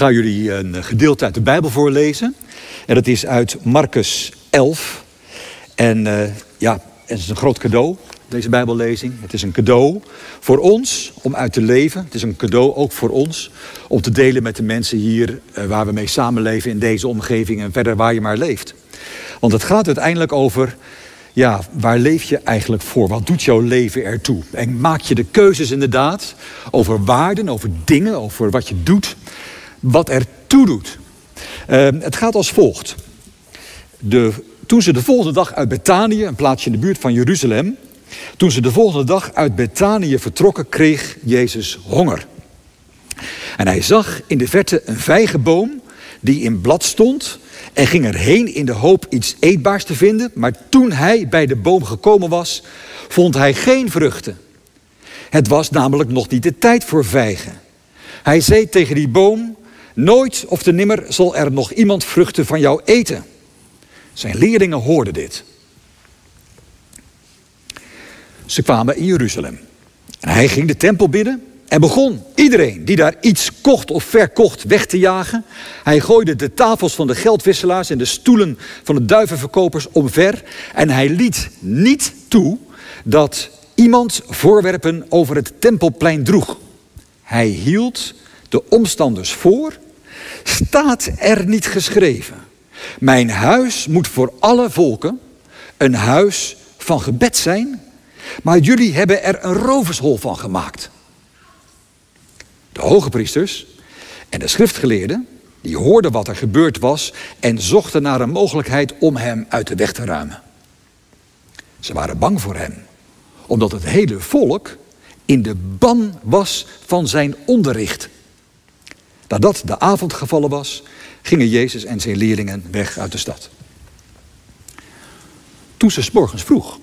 ga jullie een gedeelte uit de Bijbel voorlezen. En dat is uit Marcus 11. En uh, ja, het is een groot cadeau, deze Bijbellezing. Het is een cadeau voor ons om uit te leven. Het is een cadeau ook voor ons om te delen met de mensen hier uh, waar we mee samenleven in deze omgeving en verder waar je maar leeft. Want het gaat uiteindelijk over, ja, waar leef je eigenlijk voor? Wat doet jouw leven ertoe? En maak je de keuzes inderdaad over waarden, over dingen, over wat je doet, wat ertoe doet. Uh, het gaat als volgt. De, toen ze de volgende dag uit Betanië, een plaatsje in de buurt van Jeruzalem, toen ze de volgende dag uit Betanië vertrokken, kreeg Jezus honger. En hij zag in de verte een vijgenboom die in blad stond en ging erheen in de hoop iets eetbaars te vinden. Maar toen hij bij de boom gekomen was, vond hij geen vruchten. Het was namelijk nog niet de tijd voor vijgen. Hij zei tegen die boom: Nooit of te nimmer zal er nog iemand vruchten van jou eten. Zijn leerlingen hoorden dit. Ze kwamen in Jeruzalem. Hij ging de tempel binnen en begon iedereen die daar iets kocht of verkocht weg te jagen. Hij gooide de tafels van de geldwisselaars en de stoelen van de duivenverkopers omver. En hij liet niet toe dat iemand voorwerpen over het tempelplein droeg. Hij hield de omstanders voor. Staat er niet geschreven. Mijn huis moet voor alle volken een huis van gebed zijn. Maar jullie hebben er een rovershol van gemaakt. De hoge priesters en de schriftgeleerden, die hoorden wat er gebeurd was en zochten naar een mogelijkheid om hem uit de weg te ruimen. Ze waren bang voor hem, omdat het hele volk in de ban was van zijn onderricht. Nadat de avond gevallen was, gingen Jezus en zijn leerlingen weg uit de stad. Toen ze morgens vroeg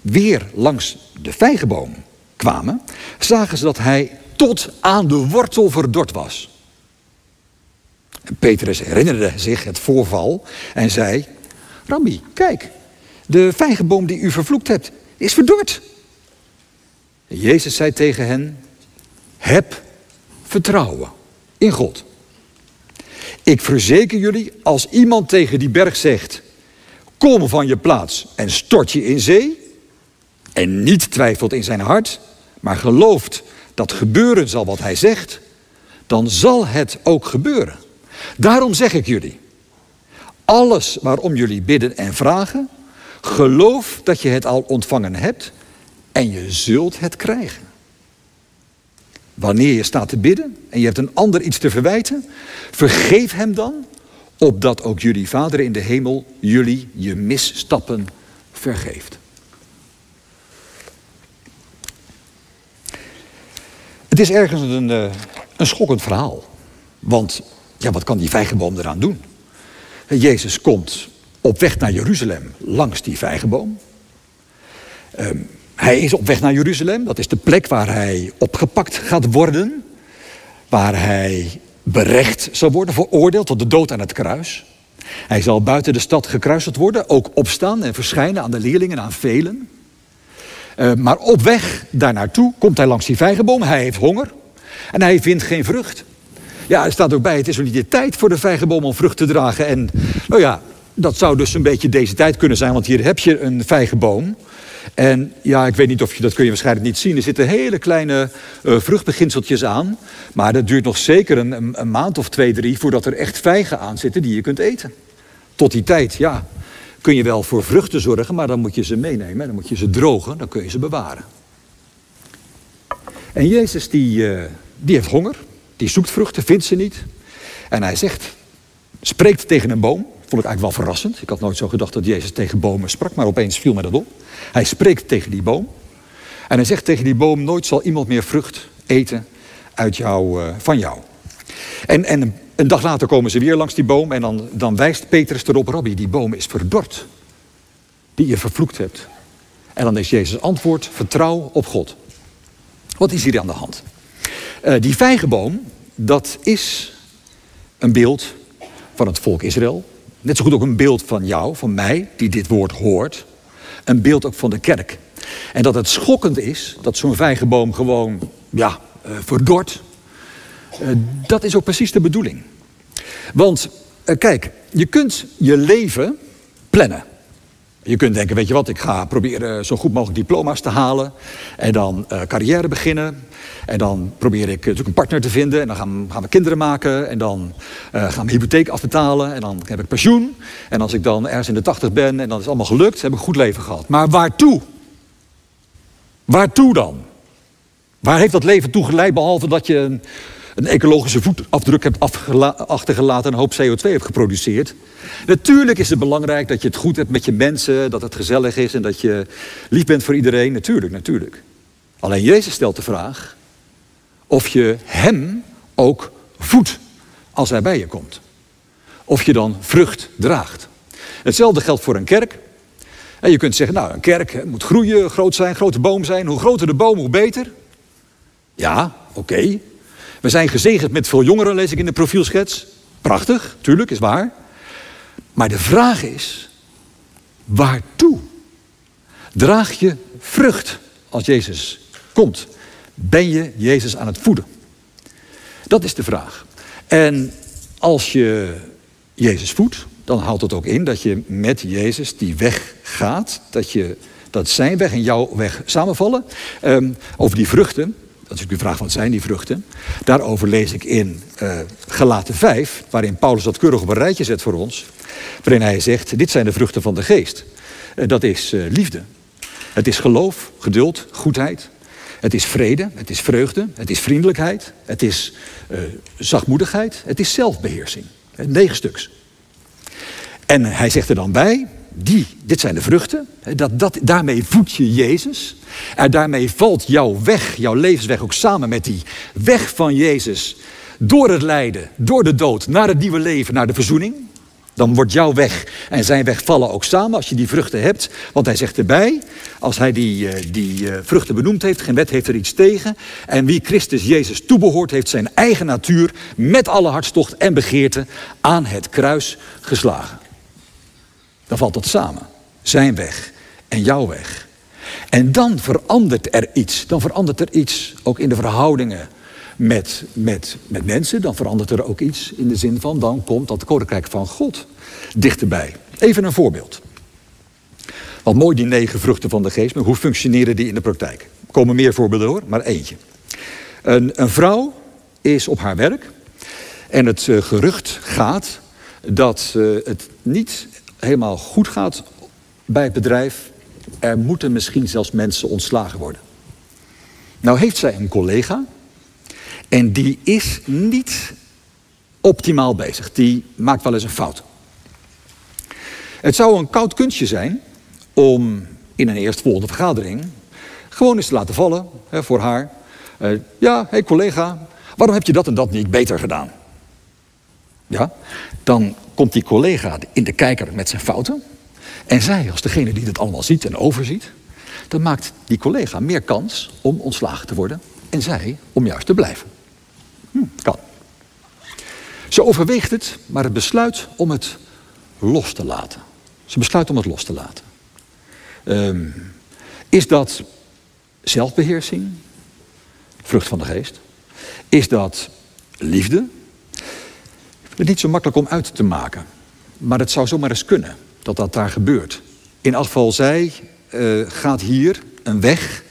weer langs de vijgenboom kwamen, zagen ze dat hij tot aan de wortel verdord was. Petrus herinnerde zich het voorval en zei: Rabbi, kijk, de vijgenboom die u vervloekt hebt, is verdord. Jezus zei tegen hen: Heb vertrouwen in God. Ik verzeker jullie, als iemand tegen die berg zegt: Kom van je plaats en stort je in zee, en niet twijfelt in zijn hart, maar gelooft dat gebeuren zal wat hij zegt, dan zal het ook gebeuren. Daarom zeg ik jullie, alles waarom jullie bidden en vragen, geloof dat je het al ontvangen hebt en je zult het krijgen. Wanneer je staat te bidden en je hebt een ander iets te verwijten, vergeef hem dan, opdat ook jullie Vader in de hemel jullie je misstappen vergeeft. Het is ergens een, eh, een schokkend verhaal. Want ja, wat kan die vijgenboom eraan doen? Jezus komt op weg naar Jeruzalem langs die vijgenboom. Ehm, hij is op weg naar Jeruzalem. Dat is de plek waar hij opgepakt gaat worden. Waar hij berecht zal worden, veroordeeld tot de dood aan het kruis. Hij zal buiten de stad gekruisigd worden, ook opstaan en verschijnen aan de leerlingen, aan velen. Uh, maar op weg daar naartoe komt hij langs die vijgenboom. Hij heeft honger en hij vindt geen vrucht. Ja, er staat ook bij, het is nog niet de tijd voor de vijgenboom om vrucht te dragen. En nou ja, dat zou dus een beetje deze tijd kunnen zijn, want hier heb je een vijgenboom. En ja, ik weet niet of je dat kun je waarschijnlijk niet zien. Er zitten hele kleine uh, vruchtbeginseltjes aan. Maar dat duurt nog zeker een, maand of twee, drie voordat er echt vijgen aan zitten die je kunt eten. Tot die tijd, ja, kun je wel voor vruchten zorgen, maar dan moet je ze meenemen. Dan moet je ze drogen, dan kun je ze bewaren. En Jezus die, uh, die heeft honger, die zoekt vruchten, vindt ze niet. En hij zegt, spreekt tegen een boom. Vond ik eigenlijk wel verrassend. Ik had nooit zo gedacht dat Jezus tegen bomen sprak, maar opeens viel mij dat op. Hij spreekt tegen die boom. En hij zegt tegen die boom, nooit zal iemand meer vrucht eten uit jou, uh, van jou. En, en een dag later komen ze weer langs die boom en dan, dan wijst Petrus erop, Rabbi, die boom is verdord. Die je vervloekt hebt. En dan is Jezus antwoord, vertrouw op God. Wat is hier aan de hand? Uh, die vijgenboom, dat is een beeld van het volk Israël. Net zo goed ook een beeld van jou, van mij, die dit woord hoort. Een beeld ook van de kerk. En dat het schokkend is dat zo'n vijgenboom gewoon, ja, uh, verdort. Uh, dat is ook precies de bedoeling. Want eh, kijk, je kunt je leven plannen. Je kunt denken, weet je wat, ik ga proberen zo goed mogelijk diploma's te halen. En dan uh, carrière beginnen. En dan probeer ik natuurlijk een partner te vinden. En dan gaan, gaan we kinderen maken. En dan uh, gaan we hypotheek afbetalen. En dan heb ik pensioen. En als ik dan ergens in de tachtig ben en dan is allemaal gelukt, heb ik een goed leven gehad. Maar waartoe? Waartoe dan? Waar heeft dat leven toe geleid, behalve dat je een, een ecologische voetafdruk hebt achtergelaten en een hoop CO2 hebt geproduceerd? Natuurlijk is het belangrijk dat je het goed hebt met je mensen, dat het gezellig is en dat je lief bent voor iedereen. Natuurlijk, natuurlijk. Alleen Jezus stelt de vraag of je Hem ook voedt als Hij bij je komt. Of je dan vrucht draagt. Hetzelfde geldt voor een kerk. En je kunt zeggen, nou, een kerk moet groeien, groot zijn, grote boom zijn. Hoe groter de boom, hoe beter. Ja, oké. We zijn gezegend met veel jongeren, lees ik in de profielschets. Prachtig, tuurlijk, is waar. Maar de vraag is, waartoe? Draag je vrucht als Jezus komt? Ben je Jezus aan het voeden? Dat is de vraag. En als je Jezus voedt, dan houdt het ook in dat je met Jezus die weg gaat. Dat, je, dat zijn weg en jouw weg samenvallen. Um, over die vruchten, dat is ook de vraag wat zijn die vruchten. Daarover lees ik in uh, Galaten 5, waarin Paulus dat keurig op een rijtje zet voor ons. Waarin hij zegt, dit zijn de vruchten van de geest. Uh, dat is uh, liefde. Het is geloof, geduld, goedheid. Het is vrede, het is vreugde, het is vriendelijkheid. Het is zachtmoedigheid, het is zelfbeheersing. Negen stuks. En hij zegt er dan bij, die, dit zijn de vruchten, dat, dat, daarmee voed je Jezus. En daarmee valt jouw weg, jouw levensweg ook samen met die weg van Jezus. Door het lijden, door de dood, naar het nieuwe leven, naar de verzoening. Dan wordt jouw weg en zijn weg vallen ook samen als je die vruchten hebt. Want hij zegt erbij, als hij die, eh, die eh, vruchten benoemd heeft, geen wet heeft er iets tegen. En wie Christus Jezus toebehoort, heeft zijn eigen natuur met alle hartstocht en begeerte aan het kruis geslagen. Dan valt dat samen. Zijn weg en jouw weg. En dan verandert er iets. Dan verandert er iets ook in de verhoudingen met, met, met mensen. Dan verandert er ook iets in de zin van dan komt dat koninkrijk van God dichterbij. Even een voorbeeld. Wat mooi die negen vruchten van de geest, maar hoe functioneren die in de praktijk? Er komen meer voorbeelden hoor, maar eentje. Een, een vrouw is op haar werk en het uh, gerucht gaat dat uh, het niet helemaal goed gaat bij het bedrijf. Er moeten misschien zelfs mensen ontslagen worden. Nou heeft zij een collega en die is niet optimaal bezig. Die maakt wel eens een fout. Het zou een koud kunstje zijn om in een eerstvolgende vergadering gewoon eens te laten vallen hè, voor haar. Uh, ja, hé hey, collega, waarom heb je dat en dat niet beter gedaan? Ja, dan komt die collega in de kijker met zijn fouten. En zij, als degene die het allemaal ziet en overziet, dan maakt die collega meer kans om ontslagen te worden. En zij om juist te blijven. Hm, kan. Ze overweegt het, maar het besluit om het los te laten. Ze besluit om het los te laten. Um, is dat zelfbeheersing? Vrucht van de geest? Is dat liefde? Het is niet zo makkelijk om uit te maken. Maar het zou zomaar eens kunnen dat dat daar gebeurt. In geval, zij uh, gaat hier een weg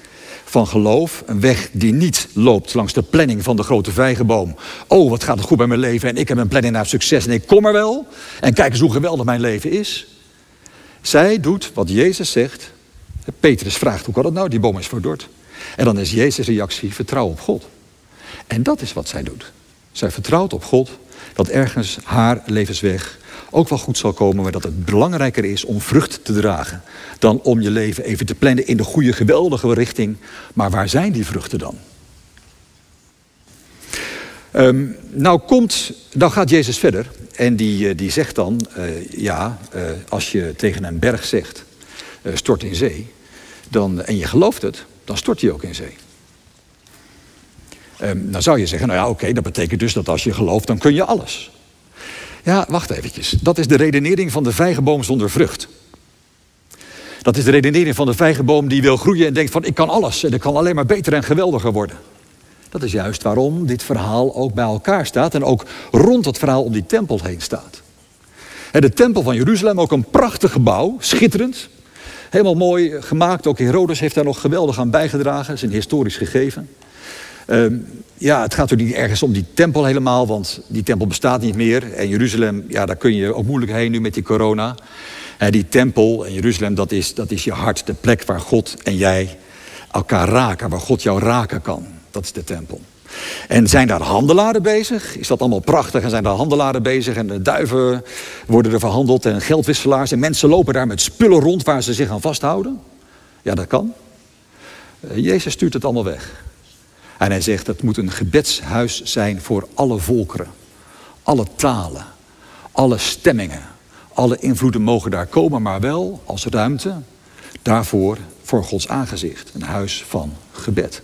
van geloof. Een weg die niet loopt langs de planning van de grote vijgenboom. Oh, wat gaat het goed bij mijn leven en ik heb een planning naar succes en ik kom er wel. En kijk eens hoe geweldig mijn leven is. Zij doet wat Jezus zegt. Petrus vraagt, hoe kan dat nou? Die boom is verdord. En dan is Jezus' reactie, vertrouw op God. En dat is wat zij doet. Zij vertrouwt op God dat ergens haar levensweg ook wel goed zal komen, maar dat het belangrijker is om vrucht te dragen dan om je leven even te plannen in de goede, geweldige richting. Maar waar zijn die vruchten dan? Um, nou, komt, nou gaat Jezus verder en die, eh, die zegt dan, uh, ja, uh, als je tegen een berg zegt, stort in zee, dan, en je gelooft het, dan stort hij ook in zee. Um, dan zou je zeggen, nou ja, oké, dat betekent dus dat als je gelooft, dan kun je alles. Ja, wacht eventjes. Dat is de redenering van de vijgenboom zonder vrucht. Dat is de redenering van de vijgenboom die wil groeien en denkt van ik kan alles en ik kan alleen maar beter en geweldiger worden. Dat is juist waarom dit verhaal ook bij elkaar staat en ook rond het verhaal om die tempel heen staat. De tempel van Jeruzalem, ook een prachtig gebouw, schitterend. Helemaal mooi gemaakt. Ook Herodes heeft daar nog geweldig aan bijgedragen. Dat is een historisch gegeven. Ehm, ja, het gaat niet ergens om die tempel helemaal, want die tempel bestaat niet meer. En Jeruzalem, ja, daar kun je ook moeilijk heen nu met die corona. En die tempel en Jeruzalem, dat is, dat is je hart, de plek waar God en jij elkaar raken, waar God jou raken kan. Dat is de tempel. En zijn daar handelaren bezig? Is dat allemaal prachtig? En zijn daar handelaren bezig? En de duiven worden er verhandeld en geldwisselaars. En mensen lopen daar met spullen rond waar ze zich aan vasthouden? Ja, dat kan. Eh, Jezus stuurt het allemaal weg. En hij zegt, het moet een gebedshuis zijn voor alle volkeren. Alle talen, alle stemmingen, alle invloeden mogen daar komen, maar wel als ruimte daarvoor voor Gods aangezicht. Een huis van gebed.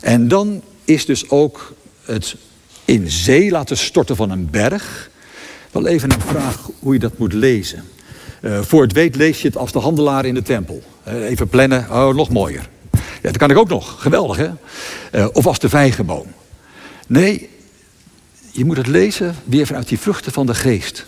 En dan is dus ook het in zee laten storten van een berg. Wel even een vraag hoe je dat moet lezen. Uh, voor het weet lees je het als de handelaar in de tempel. Uh, even plannen, oh, nog mooier. Ja, dat kan ik ook nog, geweldig hè. Uh, of als de vijgenboom. Nee, je moet het lezen weer vanuit die vruchten van de geest.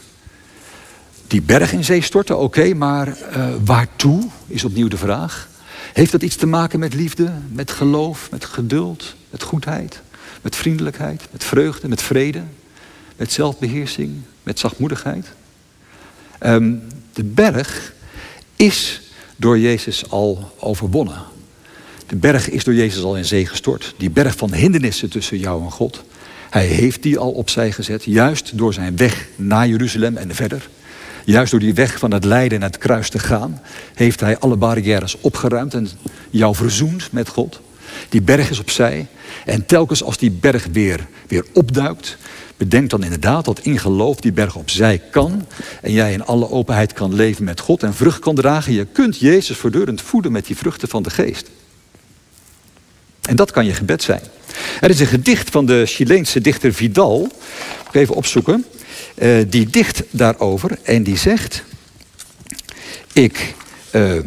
Die berg in zee storten, oké, maar waartoe is opnieuw de vraag. Heeft dat iets te maken met liefde, met geloof, met geduld, met goedheid, met vriendelijkheid, met vreugde, met vrede, met zelfbeheersing, met zachtmoedigheid? Um, de berg is door Jezus al overwonnen. De berg is door Jezus al in zee gestort. Die berg van hindernissen tussen jou en God. Hij heeft die al opzij gezet, juist door zijn weg naar Jeruzalem en verder. Juist door die weg van het lijden en het kruis te gaan, heeft hij alle barrières opgeruimd en jou verzoend met God. Die berg is opzij. En telkens als die berg weer, weer opduikt, bedenk dan inderdaad dat in geloof die berg opzij kan. En jij in alle openheid kan leven met God en vrucht kan dragen. Je kunt Jezus voortdurend voeden met die vruchten van de geest. En dat kan je gebed zijn. Er is een gedicht van de Chileense dichter Vidal. Ik even opzoeken. Uh, die dicht daarover en die zegt: Ik uh,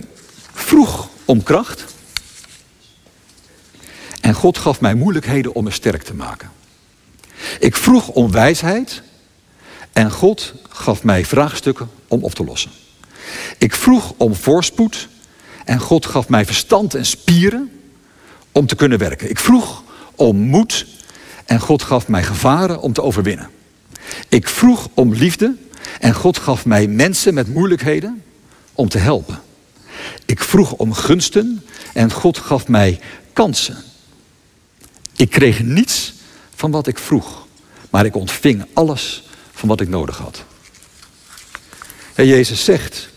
vroeg om kracht. En God gaf mij moeilijkheden om me sterk te maken. Ik vroeg om wijsheid. En God gaf mij vraagstukken om op te lossen. Ik vroeg om voorspoed. En God gaf mij verstand en spieren om te kunnen werken. Ik vroeg om moed. En God gaf mij gevaren om te overwinnen. Ik vroeg om liefde en God gaf mij mensen met moeilijkheden om te helpen. Ik vroeg om gunsten en God gaf mij kansen. Ik kreeg niets van wat ik vroeg, maar ik ontving alles van wat ik nodig had. En Jezus zegt,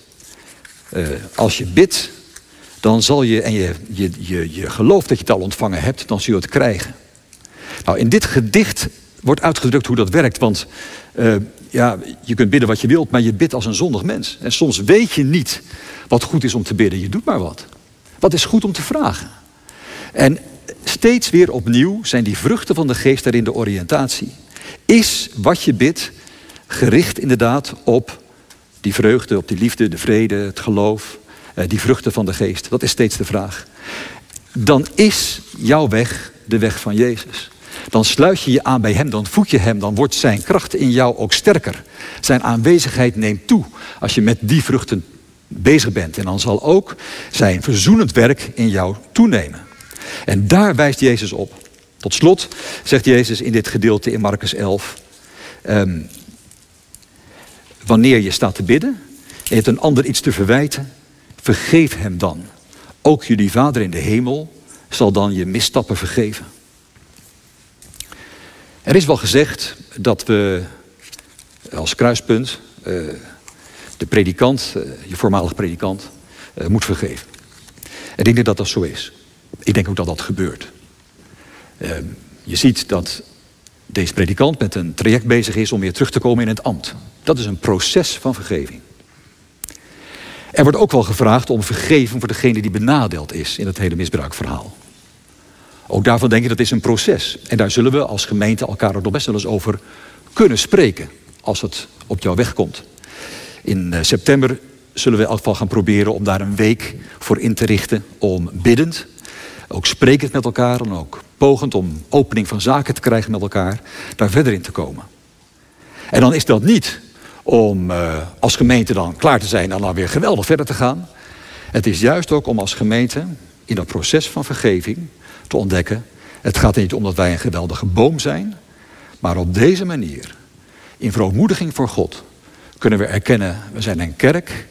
uh, als je bidt, dan zal je, en je, je, je, je gelooft dat je het al ontvangen hebt, dan zul je het krijgen. Nou, in dit gedicht wordt uitgedrukt hoe dat werkt. Want uh, ja, je kunt bidden wat je wilt, maar je bidt als een zondig mens. En soms weet je niet wat goed is om te bidden. Je doet maar wat. Wat is goed om te vragen? En steeds weer opnieuw zijn die vruchten van de geest daarin de oriëntatie. Is wat je bidt gericht inderdaad op die vreugde, op die liefde, de vrede, het geloof, die vruchten van de geest? Dat is steeds de vraag. Dan is jouw weg de weg van Jezus. Dan sluit je je aan bij Hem, dan voed je Hem, dan wordt Zijn kracht in jou ook sterker. Zijn aanwezigheid neemt toe als je met die vruchten bezig bent. En dan zal ook Zijn verzoenend werk in jou toenemen. En daar wijst Jezus op. Tot slot zegt Jezus in dit gedeelte in Marcus 11. Um, wanneer je staat te bidden en je hebt een ander iets te verwijten, vergeef hem dan. Ook jullie Vader in de hemel zal dan je misstappen vergeven. Er is wel gezegd dat we als kruispunt uh, de predikant, uh, je voormalig predikant, uh, moet vergeven. En ik denk dat dat zo is. Ik denk ook dat dat gebeurt. Ehm, je ziet dat deze predikant met een traject bezig is om weer terug te komen in het ambt. Dat is een proces van vergeving. Er wordt ook wel gevraagd om vergeving voor degene die benadeeld is in het hele misbruikverhaal. Ook daarvan denk ik dat is een proces. En daar zullen we als gemeente elkaar nog best wel eens over kunnen spreken. Als het op jouw weg komt. In eh, september zullen we in elk geval gaan proberen om daar een week voor in te richten. Om biddend ook sprekend met elkaar en ook pogend om opening van zaken te krijgen met elkaar, daar verder in te komen. En dan is dat niet om uh, als gemeente dan klaar te zijn en dan weer geweldig verder te gaan. Het is juist ook om als gemeente in dat proces van vergeving te ontdekken. Het gaat niet om dat wij een geweldige boom zijn, maar op deze manier, in verootmoediging voor God, kunnen we erkennen, we zijn een kerk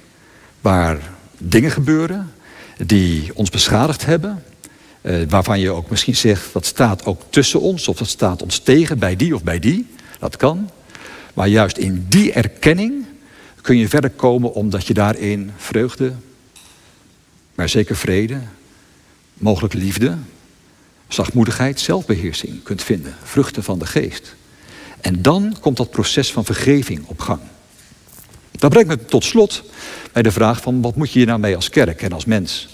waar dingen gebeuren die ons beschadigd hebben. Uh, waarvan je ook misschien zegt, dat staat ook tussen ons of dat staat ons tegen bij die of bij die. Dat kan. Maar juist in die erkenning kun je verder komen omdat je daarin vreugde, maar zeker vrede, mogelijk liefde, zachtmoedigheid, zelfbeheersing kunt vinden. Vruchten van de geest. En dan komt dat proces van vergeving op gang. Dat brengt me tot slot bij de vraag van wat moet je hier nou mee als kerk en als mens?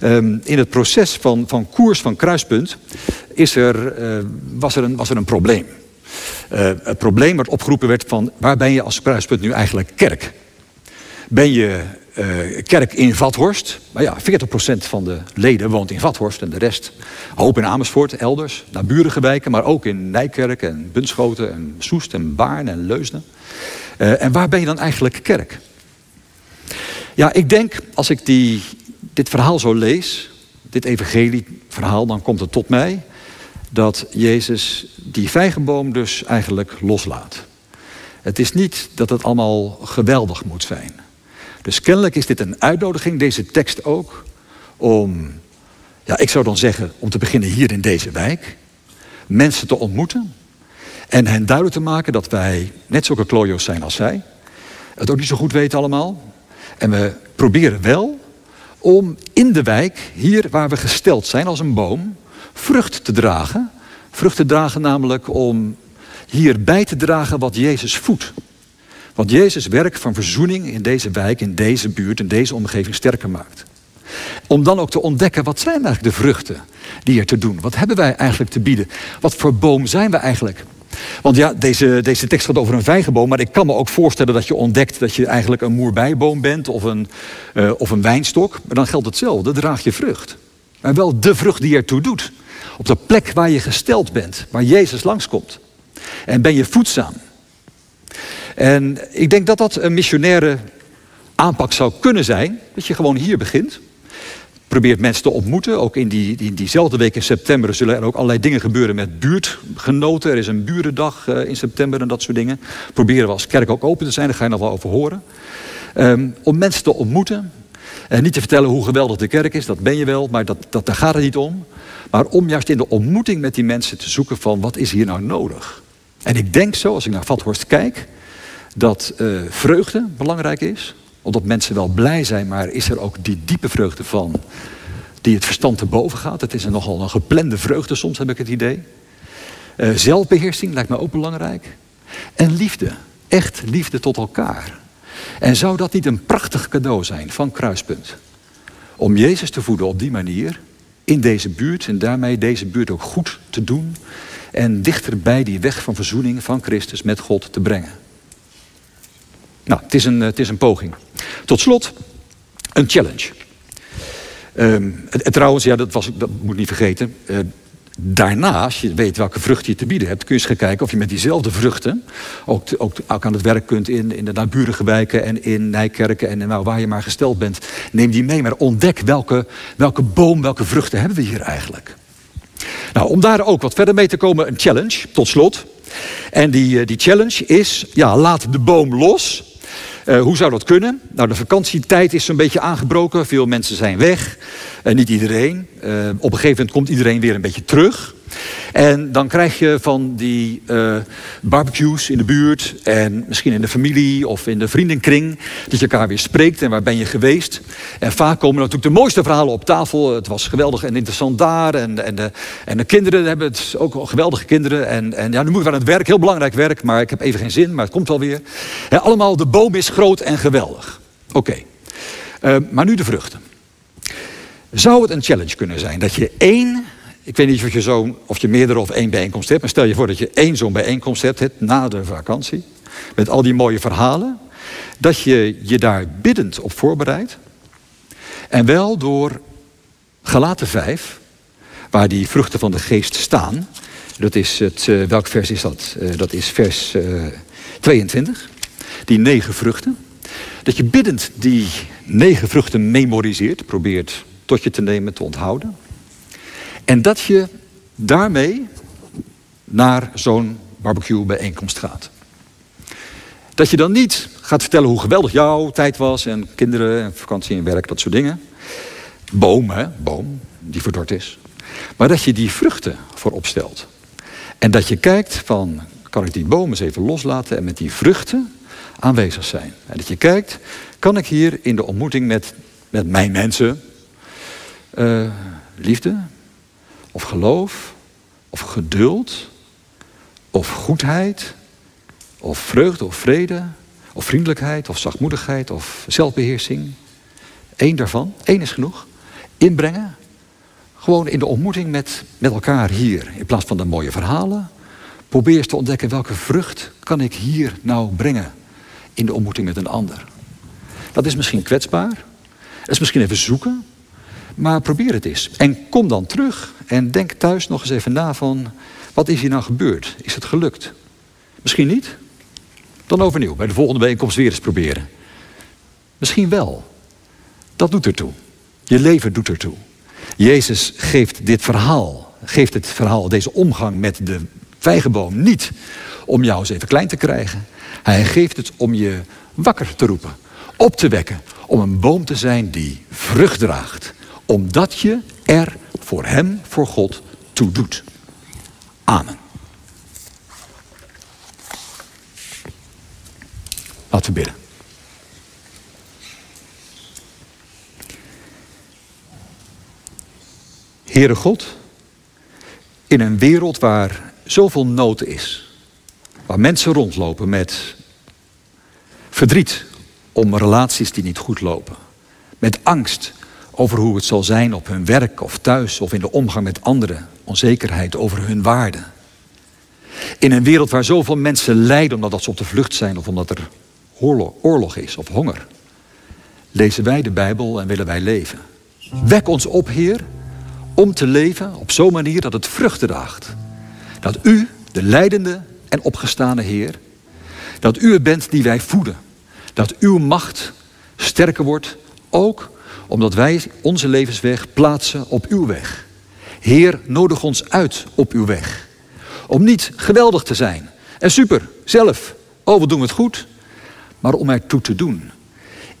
Um, in het proces van, van koers van kruispunt is er, uh, was, er een, was er een probleem. Uh, het probleem wat opgeroepen werd van waar ben je als kruispunt nu eigenlijk kerk? Ben je uh, kerk in Vathorst? Maar ja, 40% van de leden woont in Vathorst en de rest hoop in Amersfoort, elders, naar burige wijken, maar ook in Nijkerk en Bunschoten en Soest en Baarn en Leusden. Uh, en waar ben je dan eigenlijk kerk? Ja, ik denk als ik die, dit verhaal zo lees, dit evangelieverhaal, dan komt het tot mij dat Jezus die vijgenboom dus eigenlijk loslaat. Het is niet dat het allemaal geweldig moet zijn. Dus kennelijk is dit een uitnodiging, deze tekst ook, om, ja, ik zou dan zeggen, om te beginnen hier in deze wijk, mensen te ontmoeten en hen duidelijk te maken dat wij net zulke klojo's zijn als zij, het ook niet zo goed weten allemaal. En we proberen wel om in de wijk, hier waar we gesteld zijn als een boom, vrucht te dragen. Vrucht te dragen namelijk om hier bij te dragen wat Jezus voedt. Wat Jezus werk van verzoening in deze wijk, in deze buurt, in deze omgeving sterker maakt. Om dan ook te ontdekken, wat zijn eigenlijk de vruchten die er te doen? Wat hebben wij eigenlijk te bieden? Wat voor boom zijn we eigenlijk? Want ja, deze, deze tekst gaat over een vijgenboom, maar ik kan me ook voorstellen dat je ontdekt dat je eigenlijk een moerbijboom bent of een, uh, of een wijnstok. Maar dan geldt hetzelfde, draag je vrucht. Maar wel de vrucht die ertoe doet. Op de plek waar je gesteld bent, waar Jezus langskomt. En ben je voedzaam. En ik denk dat dat een missionaire aanpak zou kunnen zijn. Dat je gewoon hier begint. Probeert mensen te ontmoeten. Ook in, die, in diezelfde week in september zullen er ook allerlei dingen gebeuren met buurtgenoten. Er is een burendag uh, in september en dat soort dingen. Proberen we als kerk ook open te zijn, daar ga je nog wel over horen. Um, om mensen te ontmoeten. En niet te vertellen hoe geweldig de kerk is, dat ben je wel, maar dat, dat, daar gaat het niet om. Maar om juist in de ontmoeting met die mensen te zoeken van wat is hier nou nodig. En ik denk zo, als ik naar Vathorst kijk, dat uh, vreugde belangrijk is. Omdat mensen wel blij zijn, maar is er ook die diepe vreugde van die het verstand te boven gaat. Het is een nogal een geplande vreugde soms, heb ik het idee. Uh, zelfbeheersing lijkt me ook belangrijk. En liefde, echt liefde tot elkaar. En zou dat niet een prachtig cadeau zijn van Kruispunt? Om Jezus te voeden op die manier, in deze buurt en daarmee deze buurt ook goed te doen en dichter bij die weg van verzoening van Christus met God te brengen. Nou, het is een, het is een poging. Tot slot, een challenge. Um, en, trouwens, ja, dat, was, dat moet ik niet vergeten. Uh, daarna, als je weet welke vruchten je te bieden hebt, kun je eens gaan kijken of je met diezelfde vruchten ook, ook, ook aan het werk kunt in, in de naburige wijken en in Nijkerken en nou, waar je maar gesteld bent. Neem die mee, maar ontdek welke, welke boom, welke vruchten hebben we hier eigenlijk. Nou, om daar ook wat verder mee te komen, een challenge, tot slot. En die, eh, die challenge is, ja, laat de boom los. Uh, hoe zou dat kunnen? Nou, de vakantietijd is zo'n beetje aangebroken. Veel mensen zijn weg. Niet iedereen. Uh, op een gegeven moment komt iedereen weer een beetje terug. En dan krijg je van die uh, barbecues in de buurt en misschien in de familie of in de vriendenkring, dat je elkaar weer spreekt en waar ben je geweest. En vaak komen natuurlijk de mooiste verhalen op tafel. Het was geweldig en interessant daar en, en, de, en de kinderen hebben het ook geweldige kinderen. En, en ja, nu moet ik aan het werk, heel belangrijk werk, maar ik heb even geen zin, maar het komt wel weer. Ja, allemaal, de boom is groot en geweldig. Oké, uh, maar nu de vruchten. Zou het een challenge kunnen zijn dat je één ik weet niet of je, zo, of je meerdere of één bijeenkomst hebt. Maar stel je voor dat je één zo'n bijeenkomst hebt, na de vakantie. Met al die mooie verhalen. Dat je je daar biddend op voorbereidt. En wel door Galaten 5 waar die vruchten van de geest staan. Dat is het, uh, welk vers is dat? Uh, dat is vers uh, 22. Die negen vruchten. Dat je biddend die negen vruchten memoriseert, probeert tot je te nemen, te onthouden. En dat je daarmee naar zo'n barbecue bijeenkomst gaat. Dat je dan niet gaat vertellen hoe geweldig jouw tijd was en kinderen en vakantie en werk, dat soort dingen. Boom, hè, boom, die verdord is. Maar dat je die vruchten voorop stelt. En dat je kijkt van, kan ik die boom eens even loslaten en met die vruchten aanwezig zijn. En dat je kijkt, kan ik hier in de ontmoeting met, met mijn mensen uh, liefde of geloof of geduld of goedheid of vreugde of vrede of vriendelijkheid of zachtmoedigheid of zelfbeheersing. Eén daarvan, één is genoeg. Inbrengen. Gewoon in de ontmoeting met, met elkaar hier. In plaats van de mooie verhalen. Probeer eens te ontdekken welke vrucht kan ik hier nou brengen. In de ontmoeting met een ander. Dat is misschien kwetsbaar. Dat is misschien even zoeken. Maar probeer het eens. En kom dan terug en denk thuis nog eens even na van... wat is hier nou gebeurd? Is het gelukt? Misschien niet. Dan overnieuw. Bij de volgende bijeenkomst weer eens proberen. Misschien wel. Dat doet ertoe. Je leven doet ertoe. Jezus geeft dit verhaal, geeft het verhaal, deze omgang met de vijgenboom niet om jou eens even klein te krijgen. Hij geeft het om je wakker te roepen, op te wekken, om een boom te zijn die vrucht draagt. Omdat je er voor Hem, voor God, toe doet. Amen. Laten we bidden. Heere God, in een wereld waar zoveel nood is, waar mensen rondlopen met verdriet om relaties die niet goed lopen, met angst over hoe het zal zijn op hun werk of thuis of in de omgang met anderen, onzekerheid over hun waarde. In een wereld waar zoveel mensen lijden omdat ze op de vlucht zijn of omdat er oorlog, is of honger, lezen wij de Bijbel en willen wij leven. Wek ons op, Heer, om te leven op zo'n manier dat het vruchten draagt. Dat u, de leidende en opgestane Heer, dat u het bent die wij voeden. Dat uw macht sterker wordt, ook omdat wij onze levensweg plaatsen op uw weg. Heer, nodig ons uit op uw weg. Om niet geweldig te zijn en super, zelf, oh we doen het goed, maar om ertoe te doen.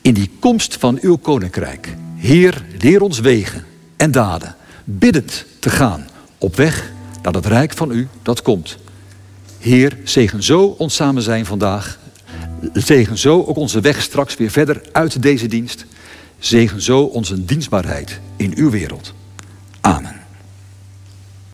In die komst van uw koninkrijk. Heer, leer ons wegen en daden biddend te gaan op weg naar het rijk van u dat komt. Heer, zegen zo ons samen zijn vandaag. Zegen zo ook onze weg straks weer verder uit deze dienst. Zegen zo onze dienstbaarheid in uw wereld. Amen.